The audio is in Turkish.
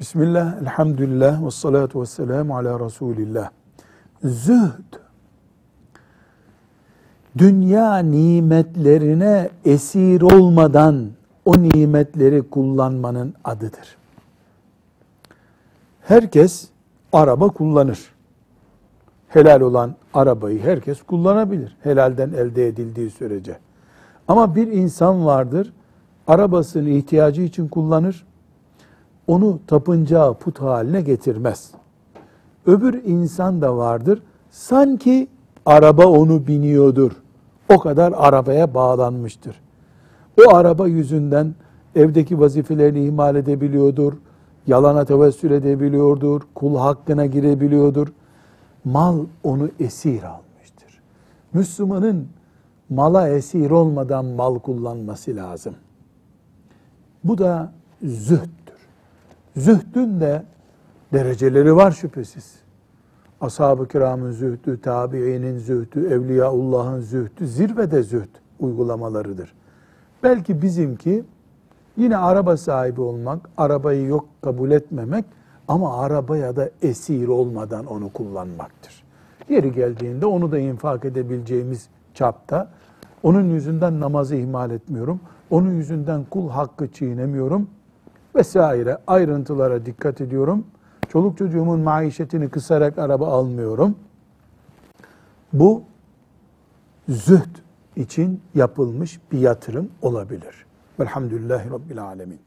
Bismillah, elhamdülillah, ve salatu ve selamu ala Resulillah. Zühd, dünya nimetlerine esir olmadan o nimetleri kullanmanın adıdır. Herkes araba kullanır. Helal olan arabayı herkes kullanabilir. Helalden elde edildiği sürece. Ama bir insan vardır, arabasını ihtiyacı için kullanır, onu tapıncağı put haline getirmez. Öbür insan da vardır, sanki araba onu biniyordur. O kadar arabaya bağlanmıştır. O araba yüzünden evdeki vazifelerini ihmal edebiliyordur, yalana tevessül edebiliyordur, kul hakkına girebiliyordur. Mal onu esir almıştır. Müslümanın mala esir olmadan mal kullanması lazım. Bu da zühttür. Zühdün de dereceleri var şüphesiz. Ashab-ı kiramın zühdü, tabiinin zühdü, evliyaullahın zühdü, zirvede zühd uygulamalarıdır. Belki bizimki yine araba sahibi olmak, arabayı yok kabul etmemek ama arabaya da esir olmadan onu kullanmaktır. Yeri geldiğinde onu da infak edebileceğimiz çapta, onun yüzünden namazı ihmal etmiyorum, onun yüzünden kul hakkı çiğnemiyorum vesaire ayrıntılara dikkat ediyorum. Çoluk çocuğumun maişetini kısarak araba almıyorum. Bu zühd için yapılmış bir yatırım olabilir. Velhamdülillahi Rabbil Alemin.